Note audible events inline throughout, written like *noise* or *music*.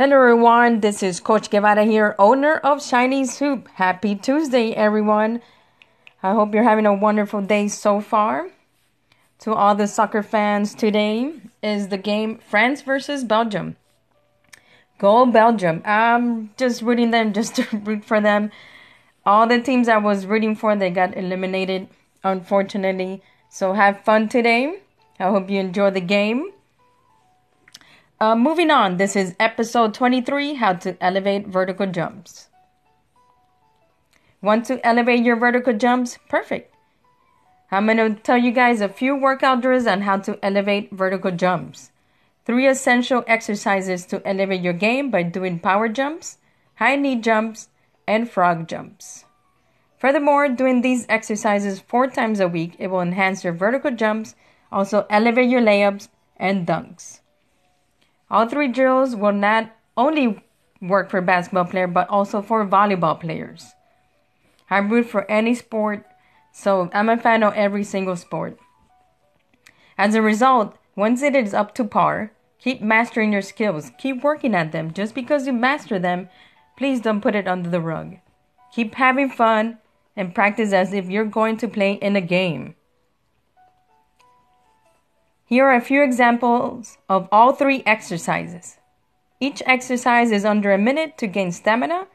Hello everyone, this is Coach Guevara here, owner of Shiny's Hoop. Happy Tuesday, everyone. I hope you're having a wonderful day so far. To all the soccer fans, today is the game France versus Belgium. Go Belgium. I'm just rooting them just *laughs* to root for them. All the teams I was rooting for, they got eliminated, unfortunately. So have fun today. I hope you enjoy the game. Uh, moving on, this is episode 23 How to Elevate Vertical Jumps. Want to elevate your vertical jumps? Perfect. I'm going to tell you guys a few workout drills on how to elevate vertical jumps. Three essential exercises to elevate your game by doing power jumps, high knee jumps, and frog jumps. Furthermore, doing these exercises four times a week, it will enhance your vertical jumps, also elevate your layups and dunks. All three drills will not only work for basketball players but also for volleyball players. I root for any sport, so I'm a fan of every single sport. As a result, once it is up to par, keep mastering your skills. Keep working at them. Just because you master them, please don't put it under the rug. Keep having fun and practice as if you're going to play in a game. Here are a few examples of all three exercises. Each exercise is under a minute to gain stamina,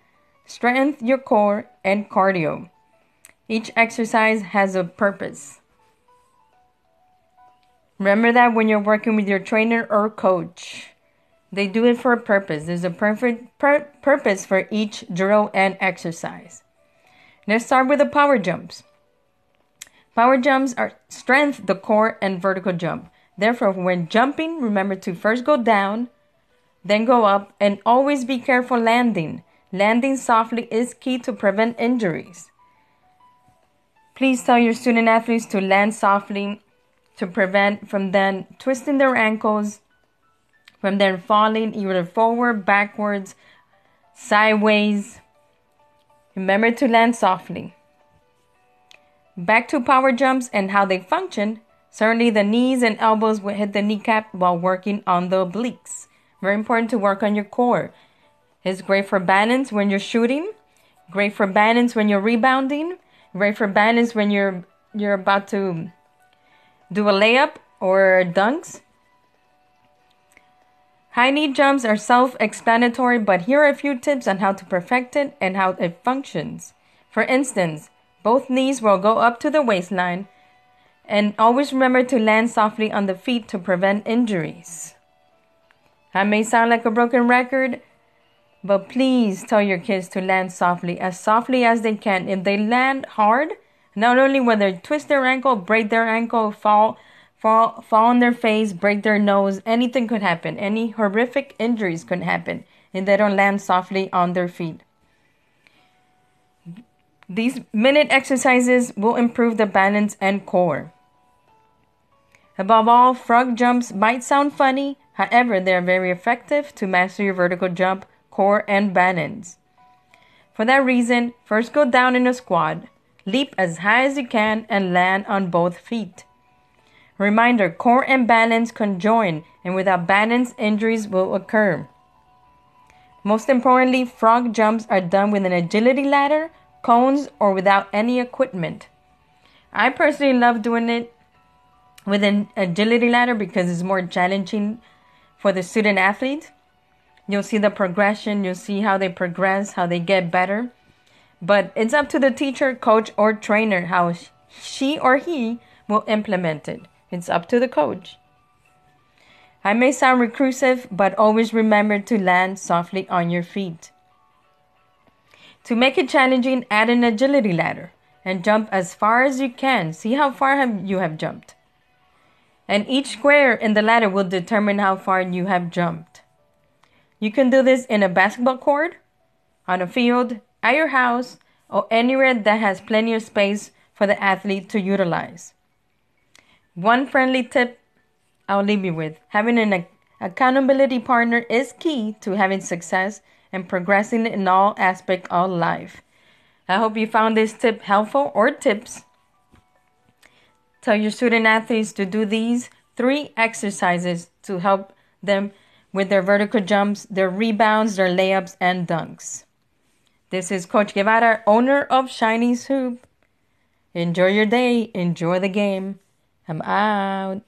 strengthen your core, and cardio. Each exercise has a purpose. Remember that when you're working with your trainer or coach, they do it for a purpose. There's a perfect pur- purpose for each drill and exercise. Let's start with the power jumps. Power jumps are strength, the core, and vertical jump. Therefore, when jumping, remember to first go down, then go up, and always be careful landing. Landing softly is key to prevent injuries. Please tell your student athletes to land softly to prevent from then twisting their ankles, from then falling either forward, backwards, sideways. Remember to land softly. Back to power jumps and how they function. Certainly, the knees and elbows will hit the kneecap while working on the obliques. Very important to work on your core. It's great for balance when you're shooting, great for balance when you're rebounding, great for balance when you're you're about to do a layup or dunks. High knee jumps are self explanatory, but here are a few tips on how to perfect it and how it functions. For instance, both knees will go up to the waistline, and always remember to land softly on the feet to prevent injuries. I may sound like a broken record, but please tell your kids to land softly, as softly as they can. If they land hard, not only will they twist their ankle, break their ankle, fall, fall, fall on their face, break their nose, anything could happen. Any horrific injuries could happen if they don't land softly on their feet. These minute exercises will improve the balance and core. Above all, frog jumps might sound funny, however, they are very effective to master your vertical jump, core, and balance. For that reason, first go down in a squat, Leap as high as you can and land on both feet. Reminder core and balance conjoin, and without balance, injuries will occur. Most importantly, frog jumps are done with an agility ladder, cones, or without any equipment. I personally love doing it with an agility ladder because it's more challenging for the student athlete. You'll see the progression, you'll see how they progress, how they get better. But it's up to the teacher, coach, or trainer how she or he will implement it. It's up to the coach. I may sound reclusive, but always remember to land softly on your feet. To make it challenging, add an agility ladder and jump as far as you can. See how far you have jumped. And each square in the ladder will determine how far you have jumped. You can do this in a basketball court, on a field, at your house, or anywhere that has plenty of space for the athlete to utilize. One friendly tip I'll leave you with having an accountability partner is key to having success and progressing in all aspects of life. I hope you found this tip helpful or tips. Tell your student athletes to do these three exercises to help them with their vertical jumps, their rebounds, their layups, and dunks. This is Coach Guevara, owner of Shiny's Hoop. Enjoy your day, enjoy the game. I'm out.